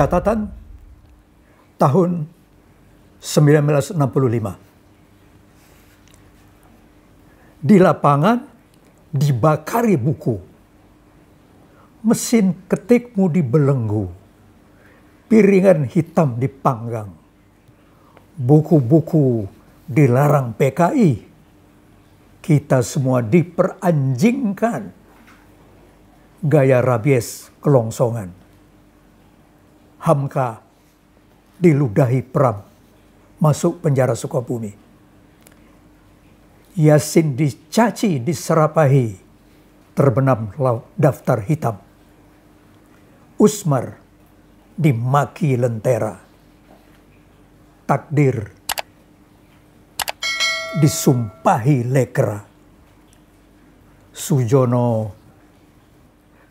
Catatan tahun 1965. Di lapangan dibakari buku. Mesin ketikmu dibelenggu. Piringan hitam dipanggang. Buku-buku dilarang PKI. Kita semua diperanjingkan. Gaya rabies kelongsongan. Hamka diludahi Pram masuk penjara Sukabumi. Yasin dicaci, diserapahi, terbenam daftar hitam. Usmar dimaki lentera. Takdir disumpahi lekra. Sujono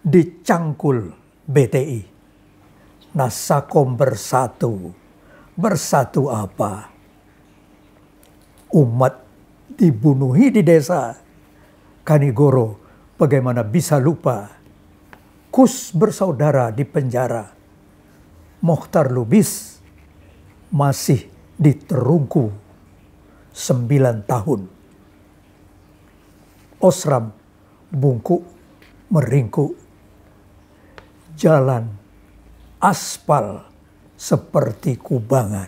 dicangkul BTI. Nasakom bersatu. Bersatu apa? Umat dibunuhi di desa. Kanigoro bagaimana bisa lupa? Kus bersaudara di penjara. Mokhtar Lubis masih diterungku sembilan tahun. Osram bungkuk meringkuk. Jalan aspal seperti kubangan.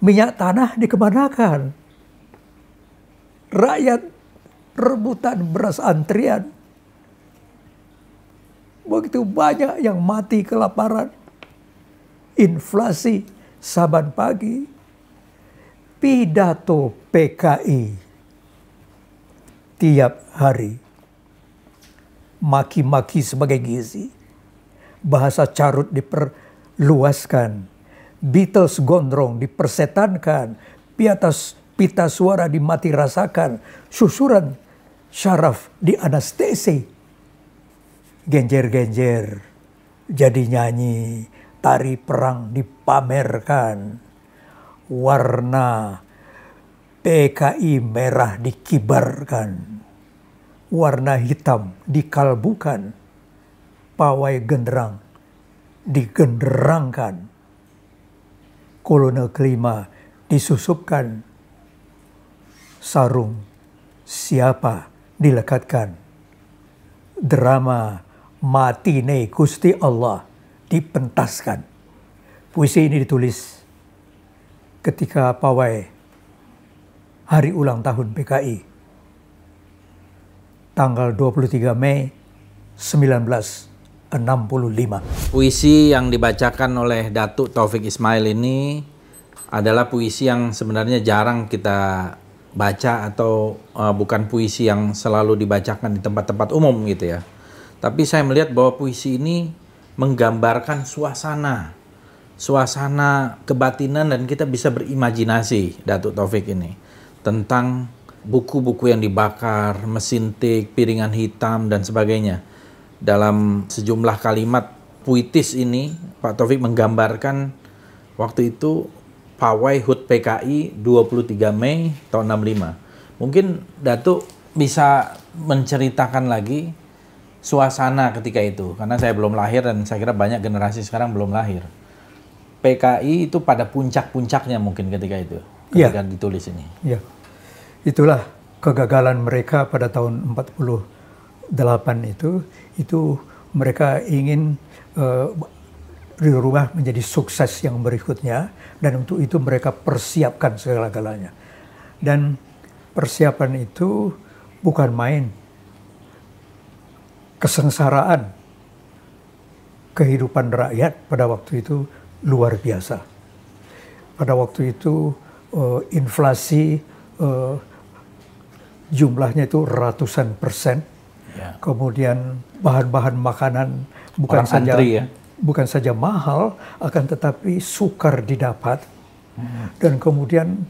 Minyak tanah dikemanakan? Rakyat rebutan beras antrian. Begitu banyak yang mati kelaparan. Inflasi saban pagi. Pidato PKI tiap hari. Maki-maki sebagai gizi bahasa carut diperluaskan, Beatles gondrong dipersetankan, piatas pita suara dimati rasakan, susuran syaraf di anestesi. Genjer-genjer. Jadi nyanyi, tari perang dipamerkan, warna PKI merah dikibarkan, warna hitam dikalbukan, pawai genderang digenderangkan. Kolonel kelima disusupkan. Sarung siapa dilekatkan. Drama mati ne Gusti Allah dipentaskan. Puisi ini ditulis ketika pawai hari ulang tahun PKI tanggal 23 Mei 19 65. Puisi yang dibacakan oleh Datuk Taufik Ismail ini adalah puisi yang sebenarnya jarang kita baca atau uh, bukan puisi yang selalu dibacakan di tempat-tempat umum gitu ya. Tapi saya melihat bahwa puisi ini menggambarkan suasana suasana kebatinan dan kita bisa berimajinasi Datuk Taufik ini tentang buku-buku yang dibakar, mesin tik, piringan hitam dan sebagainya dalam sejumlah kalimat puitis ini Pak Taufik menggambarkan waktu itu pawai HUT PKI 23 Mei tahun 65. Mungkin Datuk bisa menceritakan lagi suasana ketika itu karena saya belum lahir dan saya kira banyak generasi sekarang belum lahir. PKI itu pada puncak-puncaknya mungkin ketika itu ketika ya. ditulis ini. Ya. Itulah kegagalan mereka pada tahun 40 delapan itu itu mereka ingin uh, dirubah menjadi sukses yang berikutnya dan untuk itu mereka persiapkan segala-galanya. Dan persiapan itu bukan main. Kesengsaraan kehidupan rakyat pada waktu itu luar biasa. Pada waktu itu uh, inflasi uh, jumlahnya itu ratusan persen Ya. Kemudian bahan-bahan makanan bukan Orang saja antri, ya? bukan saja mahal, akan tetapi sukar didapat. Hmm. Dan kemudian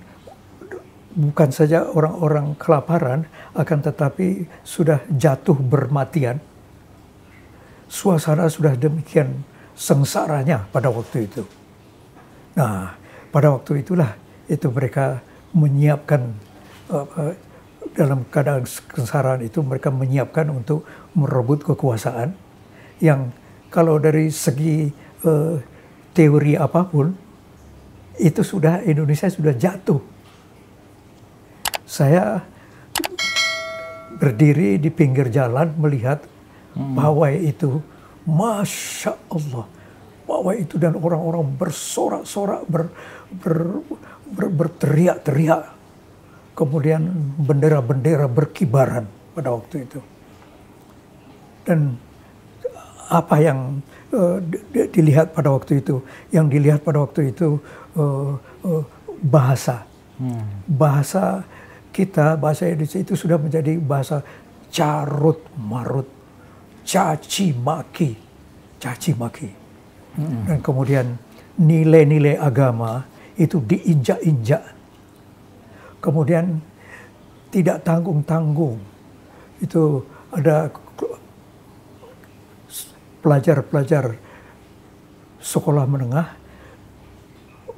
bukan saja orang-orang kelaparan, akan tetapi sudah jatuh bermatian. Suasana sudah demikian sengsaranya pada waktu itu. Nah, pada waktu itulah itu mereka menyiapkan uh, dalam keadaan kesengsaraan itu mereka menyiapkan untuk merebut kekuasaan yang kalau dari segi uh, teori apa pun itu sudah Indonesia sudah jatuh. Saya berdiri di pinggir jalan melihat hmm. pawai itu, masya Allah, pawai itu dan orang-orang bersorak-sorak, ber, ber, ber, berteriak-teriak, kemudian bendera-bendera berkibaran pada waktu itu. Dan apa yang uh, dilihat pada waktu itu, yang dilihat pada waktu itu uh, uh, bahasa, hmm. bahasa kita bahasa Indonesia itu sudah menjadi bahasa carut marut, caci maki, caci maki, hmm. dan kemudian nilai-nilai agama itu diinjak-injak, kemudian tidak tanggung-tanggung. Itu ada pelajar-pelajar sekolah menengah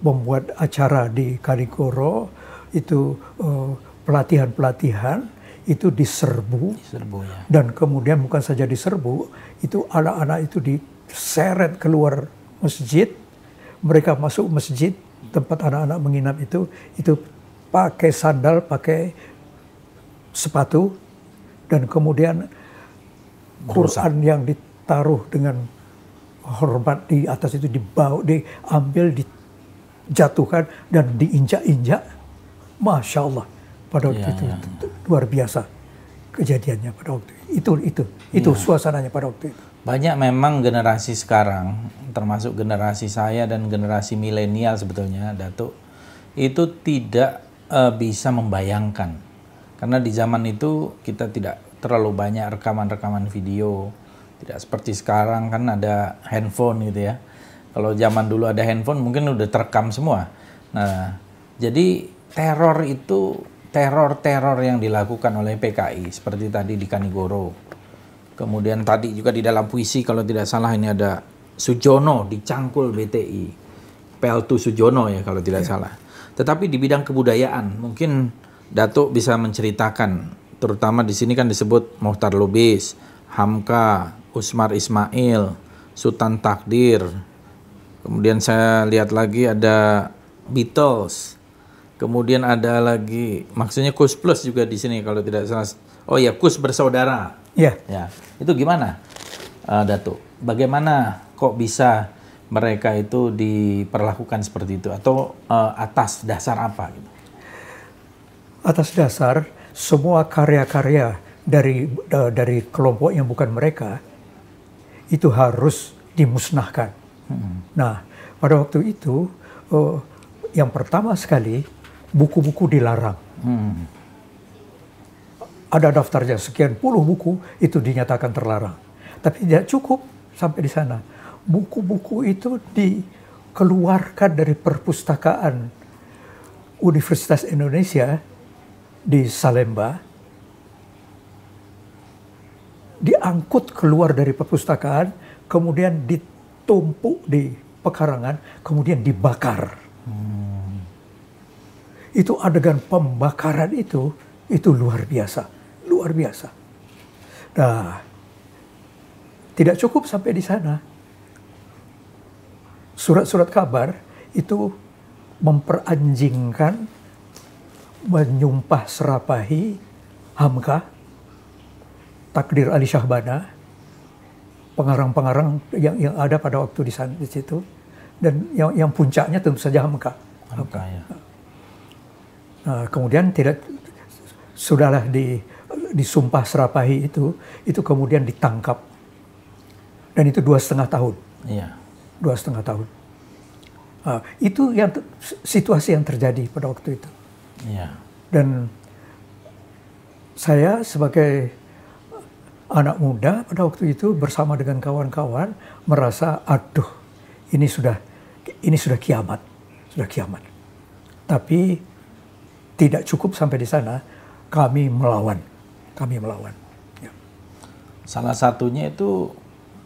membuat acara di Kanigoro itu uh, pelatihan-pelatihan itu diserbu, diserbu ya. dan kemudian bukan saja diserbu, itu anak-anak itu diseret keluar masjid, mereka masuk masjid tempat anak-anak menginap itu, itu pakai sandal, pakai sepatu, dan kemudian Quran yang ditaruh dengan hormat di atas itu dibawa, diambil, dijatuhkan dan diinjak-injak, masya Allah pada waktu ya, itu ya. luar biasa kejadiannya pada waktu itu. Itu itu itu ya. suasananya pada waktu itu. Banyak memang generasi sekarang, termasuk generasi saya dan generasi milenial sebetulnya, Datuk, itu tidak uh, bisa membayangkan. Karena di zaman itu kita tidak terlalu banyak rekaman-rekaman video. Tidak seperti sekarang kan ada handphone gitu ya. Kalau zaman dulu ada handphone mungkin udah terekam semua. Nah, jadi teror itu teror-teror yang dilakukan oleh PKI seperti tadi di Kanigoro. Kemudian tadi juga di dalam puisi kalau tidak salah ini ada Sujono dicangkul BTI. Peltu Sujono ya kalau tidak ya. salah. Tetapi di bidang kebudayaan mungkin Datuk bisa menceritakan terutama di sini kan disebut Mohtar Lubis, Hamka, Usmar Ismail, Sultan Takdir. Kemudian saya lihat lagi ada Beatles, Kemudian ada lagi, maksudnya Kus Plus juga di sini kalau tidak salah. Oh ya, Kus bersaudara. Iya. Ya. Itu gimana, uh, Datuk? Bagaimana kok bisa mereka itu diperlakukan seperti itu atau uh, atas dasar apa gitu? Atas dasar semua karya-karya dari uh, dari kelompok yang bukan mereka itu harus dimusnahkan. Hmm. Nah, pada waktu itu uh, yang pertama sekali buku-buku dilarang. Hmm. Ada daftarnya sekian puluh buku itu dinyatakan terlarang. Tapi tidak cukup sampai di sana. Buku-buku itu dikeluarkan dari perpustakaan Universitas Indonesia di Salemba, diangkut keluar dari perpustakaan, kemudian ditumpuk di pekarangan, kemudian dibakar. Hmm itu adegan pembakaran itu itu luar biasa, luar biasa. Nah, tidak cukup sampai di sana. Surat-surat kabar itu memperanjingkan, menyumpah serapahi Hamka, Takdir Ali Syahbana, pengarang-pengarang yang yang ada pada waktu di sana di situ, dan yang yang puncaknya tentu saja Hamka. Hamka ya. Nah, kemudian tidak sudahlah di disumpah serapahi itu itu kemudian ditangkap dan itu dua setengah tahun iya. Dua setengah tahun nah, itu yang situasi yang terjadi pada waktu itu iya. dan saya sebagai anak muda pada waktu itu bersama dengan kawan-kawan merasa aduh ini sudah ini sudah kiamat sudah kiamat tapi tidak cukup sampai di sana, kami melawan. Kami melawan. Ya. Salah satunya itu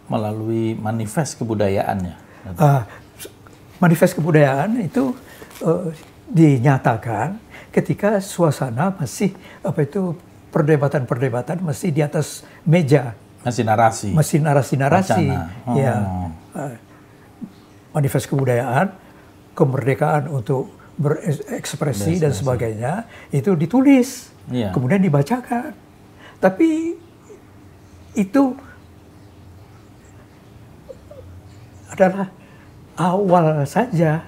melalui manifest kebudayaannya. Uh, manifest kebudayaan itu uh, dinyatakan ketika suasana masih apa itu perdebatan-perdebatan masih di atas meja Masih narasi. Masih narasi-narasi. Ya. Oh. Eh, Manifest kebudayaan, kemerdekaan untuk berekspresi dan sebagainya itu ditulis, Iya. kemudian dibacakan. Tapi itu adalah awal saja.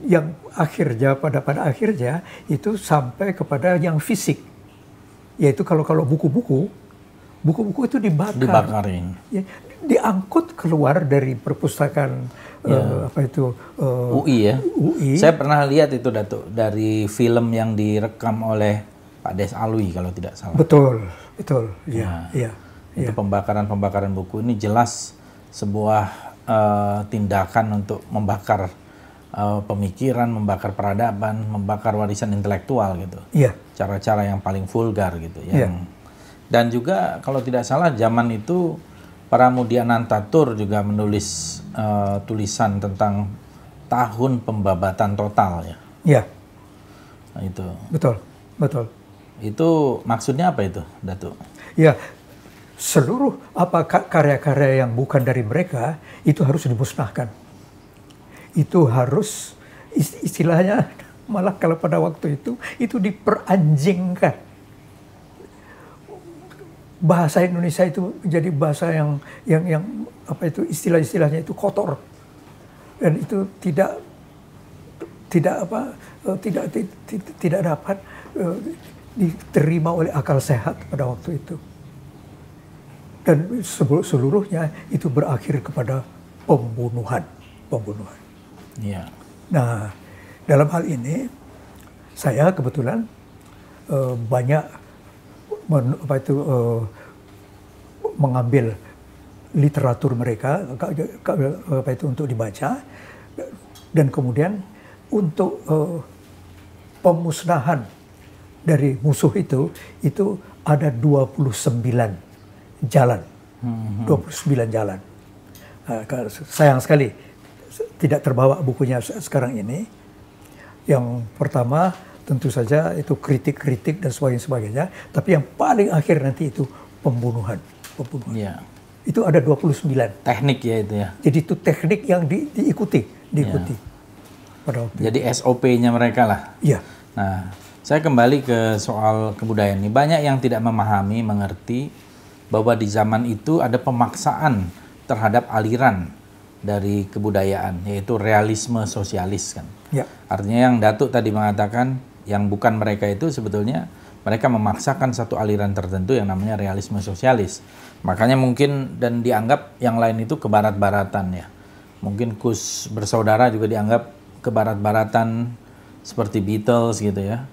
Yang akhirnya pada pada akhirnya itu sampai kepada yang fisik. Yaitu kalau kalau buku-buku buku-buku itu dibakar. Dibakarin. ya, diangkut keluar dari perpustakaan eh, apa itu eh, UI ya. UI Saya pernah lihat itu Datuk dari film yang direkam oleh Pak Des Alwi kalau tidak salah. betul betul. Ya ya Itu pembakaran-pembakaran buku ini jelas sebuah eh, tindakan untuk membakar eh, pemikiran, membakar peradaban, membakar warisan intelektual gitu. ya Cara-cara yang paling vulgar gitu Iya. yang dan juga kalau tidak salah zaman itu para Mudianantatur juga menulis eh, tulisan tentang tahun pembabatan total ya. ya Nah, itu. betul betul Itu maksudnya apa itu, Datuk? ya seluruh apa ka- karya-karya yang bukan dari mereka itu harus dimusnahkan. Itu harus is- istilahnya malah kalau pada waktu itu itu diperanjingkan. Bahasa Indonesia itu menjadi bahasa yang yang yang apa itu istilah-istilahnya itu kotor. Dan itu tidak tidak apa eh, tidak ti- ti- tidak dapat eh, diterima oleh akal sehat pada waktu itu dan seluruhnya itu berakhir kepada pembunuhan pembunuhan Iya. Nah, dalam hal ini saya kebetulan eh, banyak men- apa itu eh, mengambil literatur mereka ka- ka- apa itu untuk dibaca dan kemudian untuk eh, pemusnahan dari musuh itu itu ada 29 jalan. 29 jalan. Nah, ka- sayang sekali tidak terbawa bukunya se- sekarang ini. Yang pertama tentu saja itu kritik-kritik dan sebagainya, sebagainya. Tapi yang paling akhir nanti itu pembunuhan. pembunuhan. Iya. Itu ada 29. Teknik ya itu ya. Jadi itu teknik yang di- diikuti, diikuti. Pada waktu Jadi SOP-nya mereka lah. Iya, Nah, saya kembali ke soal kebudayaan ini. Banyak yang tidak memahami, mengerti bahwa di zaman itu ada pemaksaan terhadap aliran dari kebudayaan, yaitu realisme sosialis kan. ya, Artinya yang Datuk tadi mengatakan yang bukan mereka itu sebetulnya mereka memaksakan satu aliran tertentu yang namanya realisme sosialis. Makanya mungkin dan dianggap yang lain itu kebarat-baratan ya. Mungkin Kus bersaudara juga dianggap kebarat-baratan seperti Beatles gitu ya.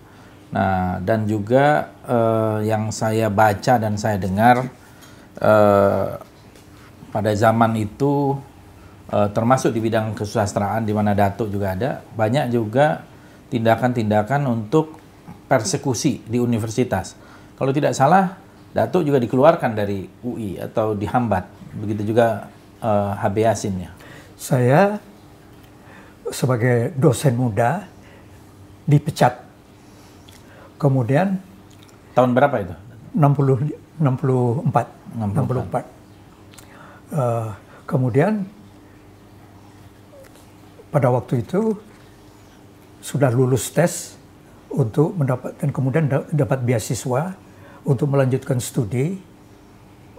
Nah, dan juga eh, yang saya baca dan saya dengar eh, pada zaman itu eh, termasuk di bidang kesusastraan di mana Datuk juga ada, banyak juga tindakan-tindakan untuk persekusi di universitas. Kalau tidak salah, Datuk juga dikeluarkan dari UI atau dihambat. Begitu juga eh, HB Yasin ya. saya sebagai dosen muda dipecat. Kemudian Tahun berapa itu? 60 64 64. Eh, kemudian pada waktu itu sudah lulus tes untuk mendapatkan kemudian da- dapat beasiswa untuk melanjutkan studi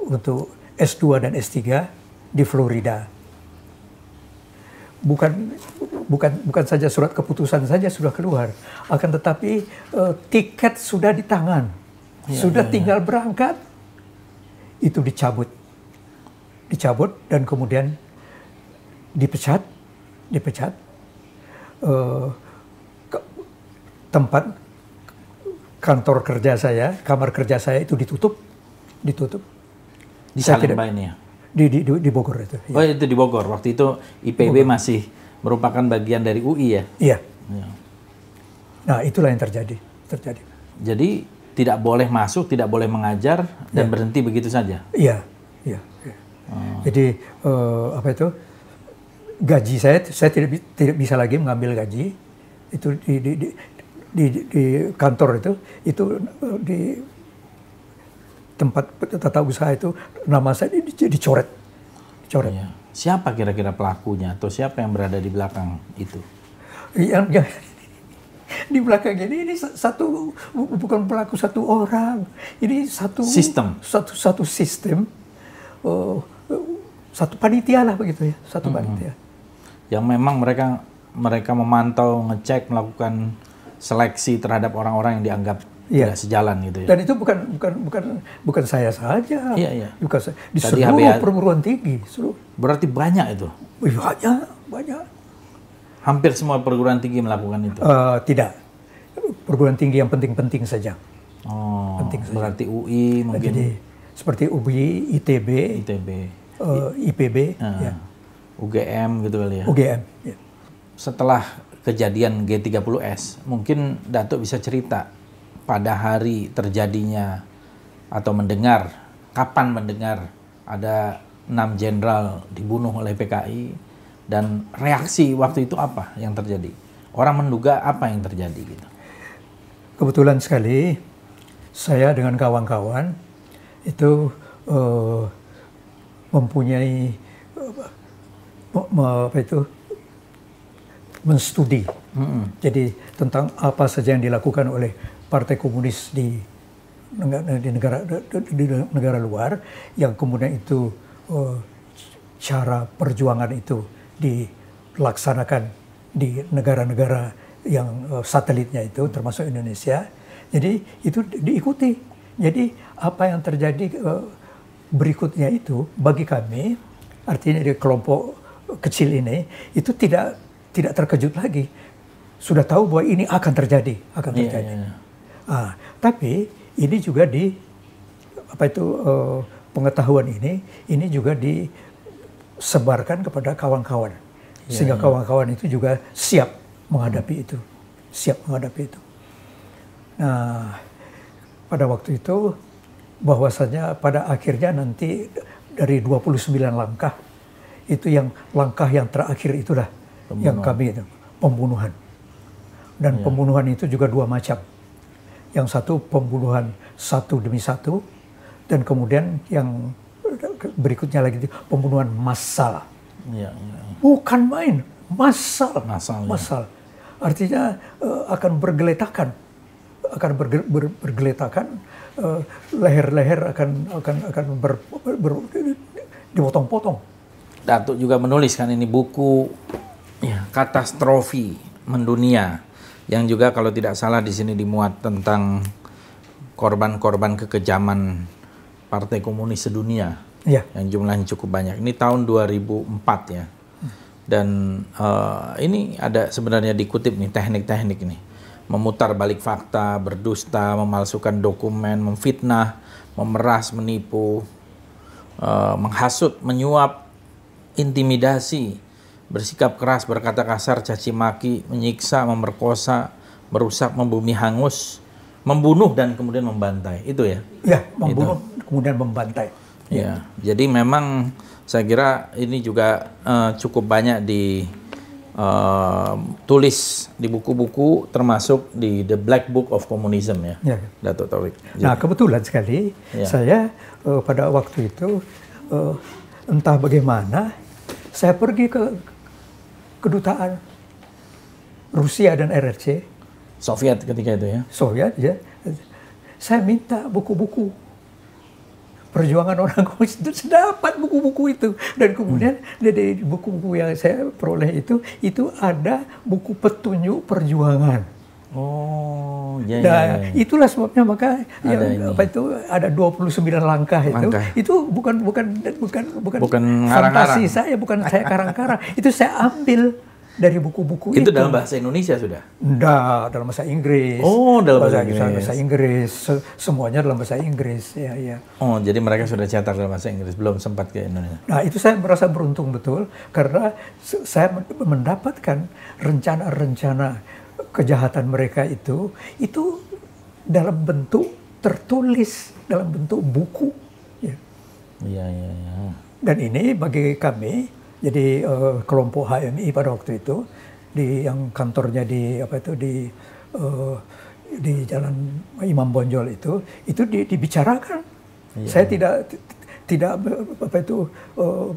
untuk S2 dan S3 di Florida. Bukan bukan bukan saja surat keputusan saja sudah keluar, akan tetapi eh, tiket sudah di tangan. sudah tinggal berangkat itu dicabut. Dicabut dan kemudian dipecat, dipecat. Ke- tempat kantor kerja saya, kamar kerja saya itu ditutup, ditutup. Di Salemba ini ya. Di, di, di, di Bogor itu. Oh itu di Bogor. Waktu itu IPB masih merupakan bagian dari UI ya. Iya. Ya. Nah itulah yang terjadi, terjadi. Jadi tidak boleh masuk, tidak boleh mengajar dan berhenti begitu saja. Iya, iya. iya. Jadi eh, apa itu gaji saya, saya tidak tidak bisa lagi mengambil gaji itu di di di, di, di kantor itu itu eh, di tempat tata usaha itu nama saya di- di- dicoret, dicoret. Iya. Siapa kira-kira pelakunya atau siapa yang berada di belakang itu? Yang, yang di belakang ini ini satu bukan pelaku satu orang, ini satu Sistem. satu satu sistem, eh, satu panitia lah begitu ya, satu panitia. Yang memang mereka mereka memantau, ngecek, melakukan seleksi terhadap orang-orang yang dianggap Iya. tidak sejalan gitu ya. Dan itu bukan bukan bukan bukan saya saja. Iya, iya. Bukan saya. Di Tadi seluruh HBA perguruan tinggi, seluruh Berarti banyak itu. Banyak banyak. Hampir semua perguruan tinggi melakukan itu. Eh, tidak perguruan tinggi yang penting-penting saja. Oh, penting saja. berarti UI mungkin Jadi seperti UBI, ITB, ITB, eh, IPB, ah, ya, UGM gitu kali ya. UGM. ya. Setelah kejadian G30S, mungkin Datuk bisa cerita pada hari terjadinya atau mendengar, kapan mendengar ada enam jenderal dibunuh oleh PKI dan reaksi waktu itu apa yang terjadi? Orang menduga apa yang terjadi gitu. Kebetulan sekali saya dengan kawan-kawan itu eh, mempunyai me- me- apa itu menstudi. Jadi tentang apa saja yang dilakukan oleh Partai Komunis di negara di negara di negara luar yang kemudian itu eh, cara perjuangan itu dilaksanakan di negara-negara yang eh, satelitnya itu termasuk Indonesia. Jadi itu di- diikuti. Jadi apa yang terjadi eh, berikutnya itu bagi kami artinya di kelompok kecil ini itu tidak tidak terkejut lagi. Sudah tahu bahwa ini akan terjadi, akan Iya, terjadi. iya, iya. Ah, tapi ini juga di apa itu eh, pengetahuan ini ini juga disebarkan kepada kawan-kawan. Sehingga kawan-kawan itu juga siap menghadapi itu. Siap menghadapi itu. Nah pada waktu itu bahwasanya pada akhirnya nanti dari 29 langkah itu yang langkah yang terakhir itulah yang kami itu pembunuhan. Dan pembunuhan itu juga dua macam. Yang satu pembunuhan satu demi satu dan kemudian yang berikutnya lagi pembunuhan massal. Iya, iya. bukan main massal. Massal, ya. massal. Artinya eh, akan bergeletakan akan berge- ber- bergeletakan eh, leher-leher akan akan akan ber- ber- ber- dipotong-potong. Datuk juga menuliskan ini buku ya, katastrofi mendunia. Yang juga kalau tidak salah di sini dimuat tentang korban-korban kekejaman Partai Komunis sedunia ya yang jumlahnya cukup banyak. Ini tahun 2004 ya. Dan eh, ini ada sebenarnya dikutip nih teknik-teknik ini. Memutar balik fakta, berdusta, memalsukan dokumen, memfitnah, memeras, menipu, eh, menghasut, menyuap, intimidasi, bersikap keras, berkata kasar, caci maki, menyiksa, memerkosa, merusak, membumi hangus, membunuh dan kemudian membantai. Itu ya. ya membunuh kemudian membantai Ya, jadi memang saya kira ini juga eh, cukup banyak ditulis di buku-buku termasuk di The Black Book of Communism ya, Ya. Datuk Taufik. Nah kebetulan sekali Ya. saya eh, pada waktu itu eh, entah bagaimana saya pergi ke kedutaan Rusia dan RRC Soviet ketika itu ya. Soviet ya saya minta buku-buku perjuangan orang komunis itu saya dapat buku-buku itu dan kemudian dari buku-buku yang saya peroleh itu itu ada buku petunjuk perjuangan Oh, ya, ya, Nah, ya. itulah sebabnya maka yang ini. apa itu ada 29 langkah itu. Langkah. Itu bukan bukan bukan bukan, Bukan fantasi saya, bukan saya karang-karang. itu saya ambil dari buku-buku itu. Itu dalam bahasa Indonesia sudah. Enggak, dalam bahasa Inggris. Oh, dalam bahasa bahasa, Inggris. bahasa Inggris. Se- semuanya dalam bahasa Inggris. Ya, ya. Oh, jadi mereka sudah cetak dalam bahasa Inggris, belum sempat ke Indonesia. Nah, itu saya merasa beruntung betul karena saya men- mendapatkan rencana-rencana kejahatan mereka itu itu dalam bentuk tertulis dalam bentuk buku. Ya. Iya, iya, iya. Dan ini bagi kami, jadi eh, kelompok HMI pada waktu itu di yang kantornya di apa itu di eh, di Jalan Imam Bonjol itu itu di- dibicarakan Iya. Saya tidak tidak apa itu uh,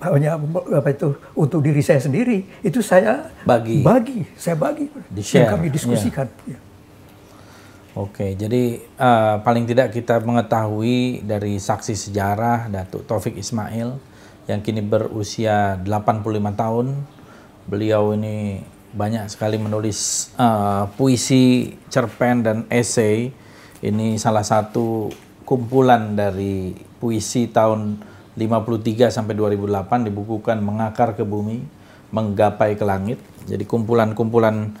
hanya apa itu untuk diri saya sendiri itu saya bagi bagi saya bagi di share. kami diskusikan. Yeah. Oke, jadi uh, paling tidak kita mengetahui dari saksi sejarah Datuk Taufik Ismail yang kini berusia 85 tahun. Beliau ini banyak sekali menulis uh, puisi, cerpen dan esai. Ini salah satu kumpulan dari puisi tahun 53 sampai 2008 dibukukan Mengakar ke Bumi, Menggapai ke Langit. Jadi kumpulan-kumpulan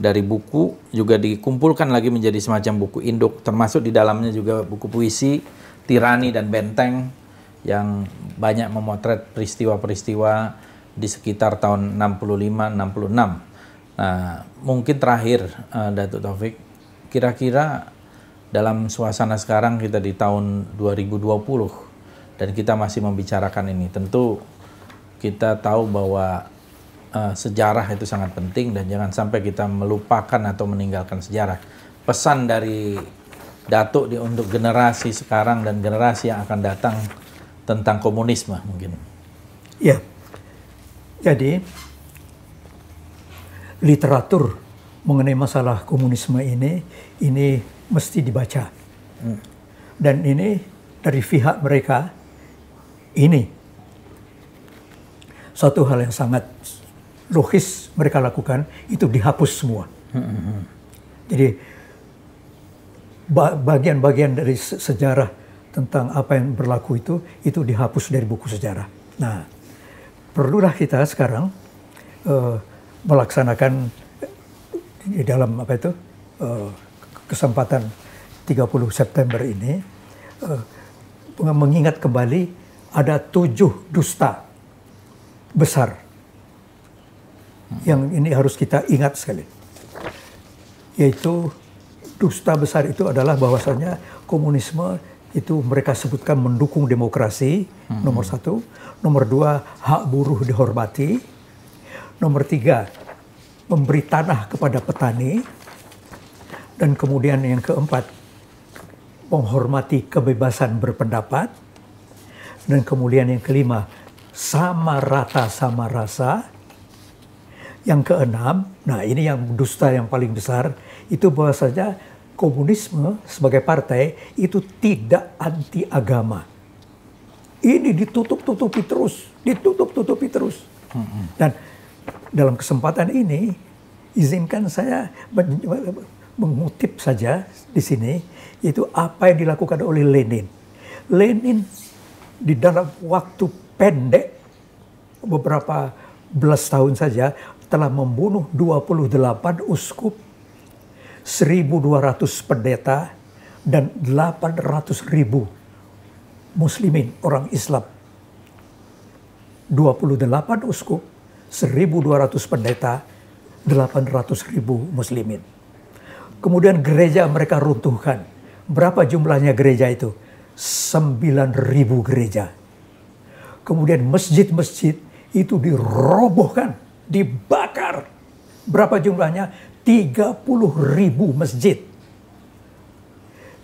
dari buku juga dikumpulkan lagi menjadi semacam buku induk termasuk di dalamnya juga buku puisi Tirani dan Benteng yang banyak memotret peristiwa-peristiwa di sekitar tahun 65-66. Nah, mungkin terakhir uh, Datuk Taufik, kira-kira dalam suasana sekarang kita di tahun 2020 dan kita masih membicarakan ini, tentu kita tahu bahwa uh, sejarah itu sangat penting dan jangan sampai kita melupakan atau meninggalkan sejarah. Pesan dari Datuk di, untuk generasi sekarang dan generasi yang akan datang tentang komunisme mungkin. Ya, jadi literatur mengenai masalah komunisme ini ini mesti dibaca. Hmm. Dan ini dari pihak mereka ini satu hal yang sangat logis mereka lakukan itu dihapus semua. Jadi bagian-bagian dari sejarah tentang apa yang berlaku itu itu dihapus dari buku sejarah. Nah, perlulah kita sekarang uh, melaksanakan di dalam apa itu uh, kesempatan 30 September ini uh, mengingat kembali ada tujuh dusta besar yang ini harus kita ingat sekali. Yaitu dusta besar itu adalah bahwasanya komunisme itu mereka sebutkan mendukung demokrasi, hmm. nomor satu. Nomor dua, hak buruh dihormati. Nomor tiga, memberi tanah kepada petani. Dan kemudian yang keempat, menghormati kebebasan berpendapat. Dan kemudian yang kelima, sama rata sama rasa. Yang keenam, nah ini yang dusta yang paling besar, itu bahwasanya komunisme sebagai partai itu tidak anti agama. Ini ditutup-tutupi terus, ditutup-tutupi terus. Dan dalam kesempatan ini, izinkan saya mengutip saja di sini, itu apa yang dilakukan oleh Lenin. Lenin di dalam waktu pendek, beberapa belas tahun saja, telah membunuh 28 uskup, 1.200 pendeta, dan 800 ribu muslimin, orang Islam. 28 uskup, 1.200 pendeta, 800 ribu muslimin. Kemudian gereja mereka runtuhkan. Berapa jumlahnya gereja itu? 9 ribu gereja. Kemudian masjid-masjid itu dirobohkan dibakar. Berapa jumlahnya? 30 ribu masjid.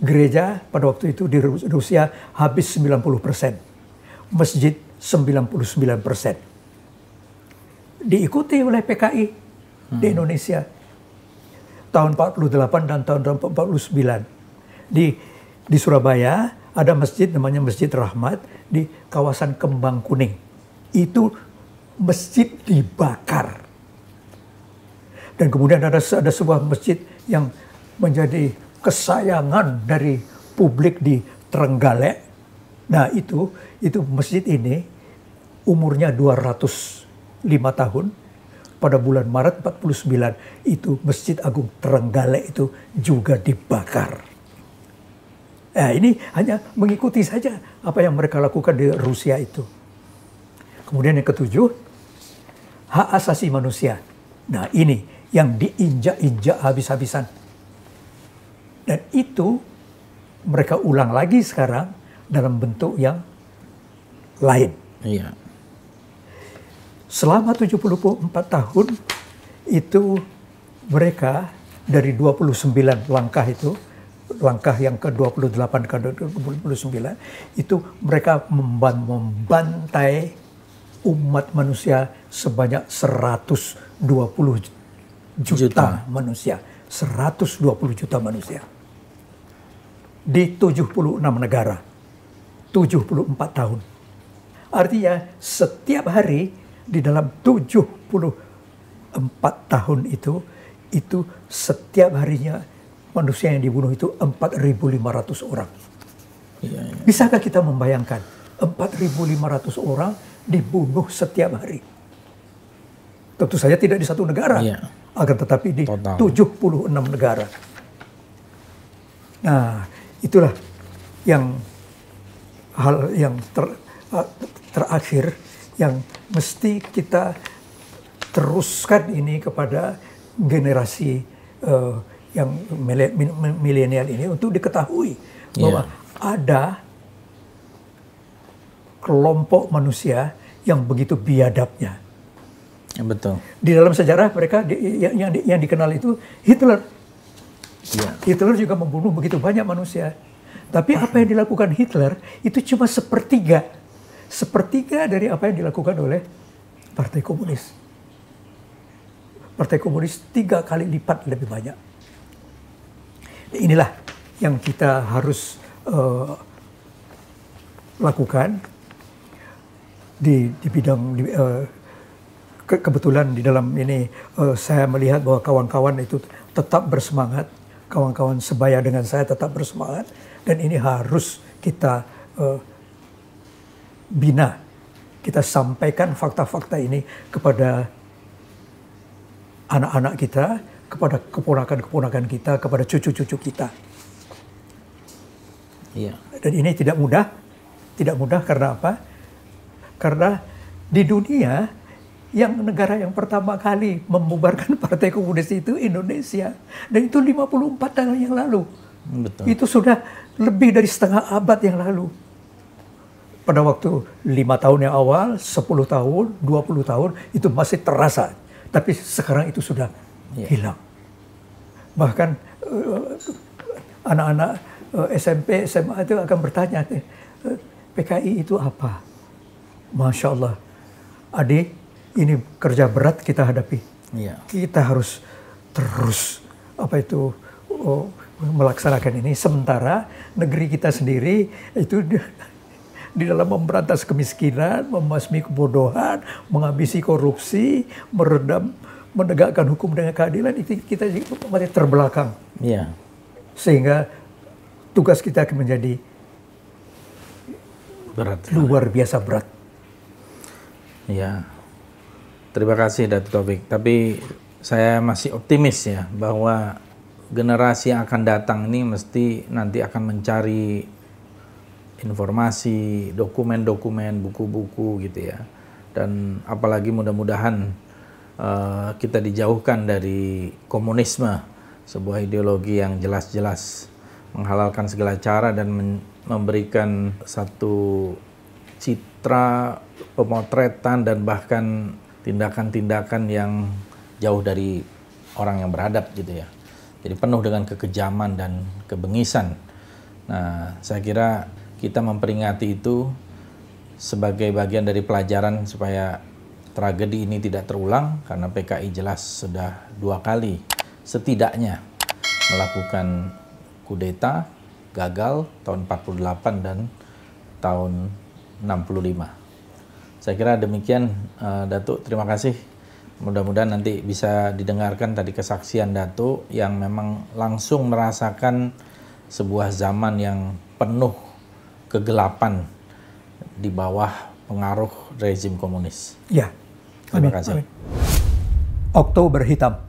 Gereja pada waktu itu di Rusia habis 90 persen. Masjid 99 persen. Diikuti oleh PKI hmm. di Indonesia. Tahun 48 dan tahun 49. Di, di Surabaya ada masjid namanya Masjid Rahmat di kawasan Kembang Kuning. Itu masjid dibakar. Dan kemudian ada ada sebuah masjid yang menjadi kesayangan dari publik di Trenggalek. Nah, itu itu masjid ini umurnya 205 tahun. Pada bulan Maret 49 itu Masjid Agung Trenggalek itu juga dibakar. Nah, ini hanya mengikuti saja apa yang mereka lakukan di Rusia itu. Kemudian yang ketujuh, hak asasi manusia. Nah ini yang diinjak-injak habis-habisan. Dan itu mereka ulang lagi sekarang dalam bentuk yang lain. Iya. Selama 74 tahun itu mereka dari 29 langkah itu langkah yang ke-28 ke-29 itu mereka membantai umat manusia sebanyak 120 juta, juta. manusia. 120 juta manusia. Di 76 negara. 74 tahun. Artinya setiap hari di dalam 74 tahun itu itu setiap harinya manusia yang dibunuh itu 4.500 orang. Ya, ya. Bisakah kita membayangkan 4.500 orang dibunuh setiap hari? Tentu saja tidak di satu negara, ya. Akan tetapi di Total. 76 negara. Nah, itulah yang hal yang ter, terakhir yang mesti kita teruskan ini kepada generasi uh, yang milenial ini untuk diketahui yeah. bahwa ada kelompok manusia yang begitu biadabnya. Betul. Di dalam sejarah mereka di, yang, yang, yang dikenal itu Hitler. Yeah. Hitler juga membunuh begitu banyak manusia. Tapi apa yang dilakukan Hitler itu cuma sepertiga. Sepertiga dari apa yang dilakukan oleh Partai Komunis. Partai Komunis tiga kali lipat lebih banyak. Inilah yang kita harus uh, lakukan di, di bidang di, uh, ke, kebetulan di dalam ini uh, saya melihat bahwa kawan-kawan itu tetap bersemangat, kawan-kawan sebaya dengan saya tetap bersemangat dan ini harus kita uh, bina, kita sampaikan fakta-fakta ini kepada anak-anak kita, kepada keponakan-keponakan kita, kepada cucu-cucu kita. Iya. Dan ini tidak mudah, tidak mudah karena apa? Karena di dunia yang negara yang pertama kali membubarkan Partai Komunis itu Indonesia. Dan itu 54 tahun yang lalu. Betul. Itu sudah lebih dari setengah abad yang lalu. Pada waktu lima tahun yang awal, 10 tahun, 20 tahun, itu masih terasa tapi sekarang itu sudah yeah. hilang. Bahkan uh, anak-anak uh, SMP, SMA itu akan bertanya, uh, eh, PKI itu apa? Masya Allah, adik, ini kerja berat kita hadapi. Yeah. Kita harus terus apa itu oh, melaksanakan ini. Sementara negeri kita sendiri itu di dalam memberantas kemiskinan, memasmi kebodohan, menghabisi korupsi, meredam, menegakkan hukum dengan keadilan itu kita masih terbelakang. Iya. Sehingga tugas kita akan menjadi berat, luar biasa berat. Iya. Terima kasih Datuk Taufik. Tapi saya masih optimis ya bahwa generasi yang akan datang ini mesti nanti akan mencari informasi, dokumen-dokumen, buku-buku gitu ya. Dan apalagi mudah-mudahan uh, kita dijauhkan dari komunisme, sebuah ideologi yang jelas-jelas menghalalkan segala cara dan memberikan satu citra pemotretan dan bahkan tindakan-tindakan yang jauh dari orang yang beradab gitu ya. Jadi penuh dengan kekejaman dan kebengisan. Nah, saya kira kita memperingati itu sebagai bagian dari pelajaran supaya tragedi ini tidak terulang karena PKI jelas sudah dua kali setidaknya melakukan kudeta gagal tahun 48 dan tahun 65. Saya kira demikian uh, Datuk, terima kasih. Mudah-mudahan nanti bisa didengarkan tadi kesaksian Datuk yang memang langsung merasakan sebuah zaman yang penuh kegelapan di bawah pengaruh rezim komunis. Ya. Terima Amin. kasih. Amin. Oktober hitam.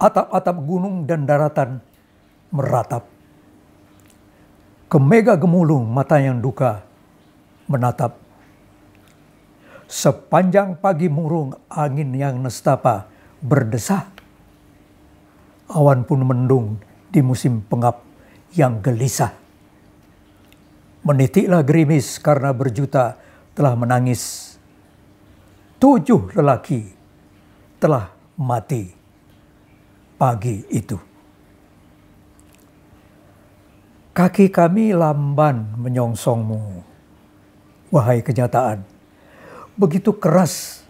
Atap-atap gunung dan daratan meratap. Kemega gemulung mata yang duka menatap. Sepanjang pagi murung angin yang nestapa berdesah. Awan pun mendung di musim pengap yang gelisah Menitiklah gerimis karena berjuta telah menangis. Tujuh lelaki telah mati pagi itu. Kaki kami lamban menyongsongmu, wahai kenyataan. Begitu keras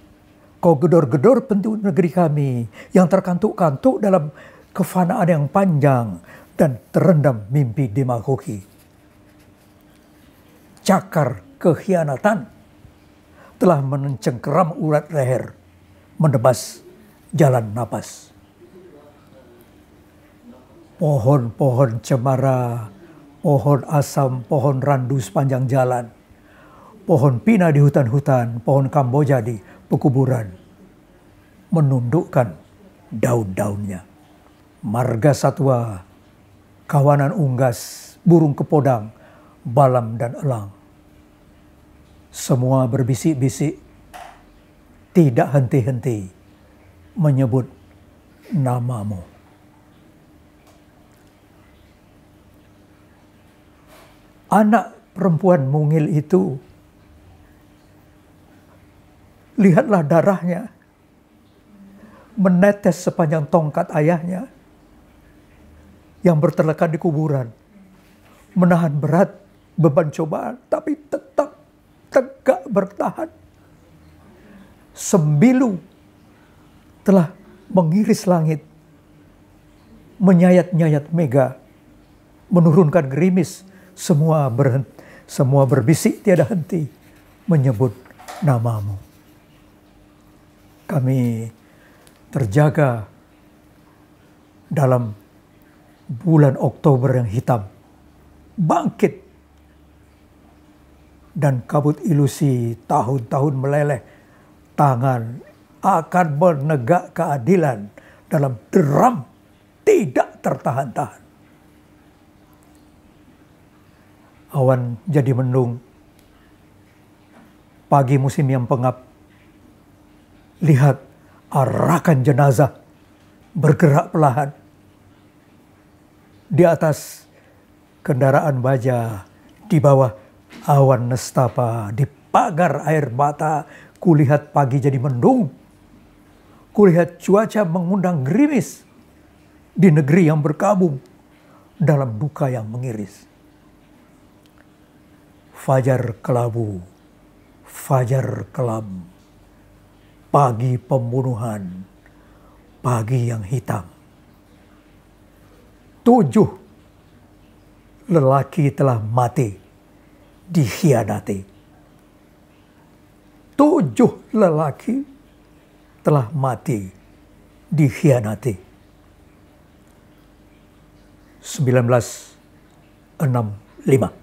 kau gedor-gedor pintu negeri kami yang terkantuk-kantuk dalam kefanaan yang panjang dan terendam mimpi demagogi. Cakar kekhianatan telah mencengkeram urat leher, menebas jalan napas. Pohon-pohon cemara pohon asam, pohon randu sepanjang jalan, pohon pina di hutan-hutan, pohon kamboja di pekuburan, menundukkan daun-daunnya. Marga satwa, kawanan unggas, burung kepodang, balam dan elang. Semua berbisik-bisik, tidak henti-henti menyebut namamu. anak perempuan mungil itu, lihatlah darahnya menetes sepanjang tongkat ayahnya yang berterlekat di kuburan. Menahan berat beban cobaan, tapi tetap tegak bertahan. Sembilu telah mengiris langit, menyayat-nyayat mega, menurunkan gerimis semua berhenti, semua berbisik tiada henti menyebut namamu. Kami terjaga dalam bulan Oktober yang hitam. Bangkit dan kabut ilusi tahun-tahun meleleh tangan akan menegak keadilan dalam deram tidak tertahan-tahan. awan jadi mendung. Pagi musim yang pengap, lihat arakan jenazah bergerak perlahan. Di atas kendaraan baja, di bawah awan nestapa, di pagar air mata, kulihat pagi jadi mendung. Kulihat cuaca mengundang gerimis di negeri yang berkabung dalam duka yang mengiris fajar kelabu, fajar kelam, pagi pembunuhan, pagi yang hitam. Tujuh lelaki telah mati dikhianati. Tujuh lelaki telah mati dikhianati. 1965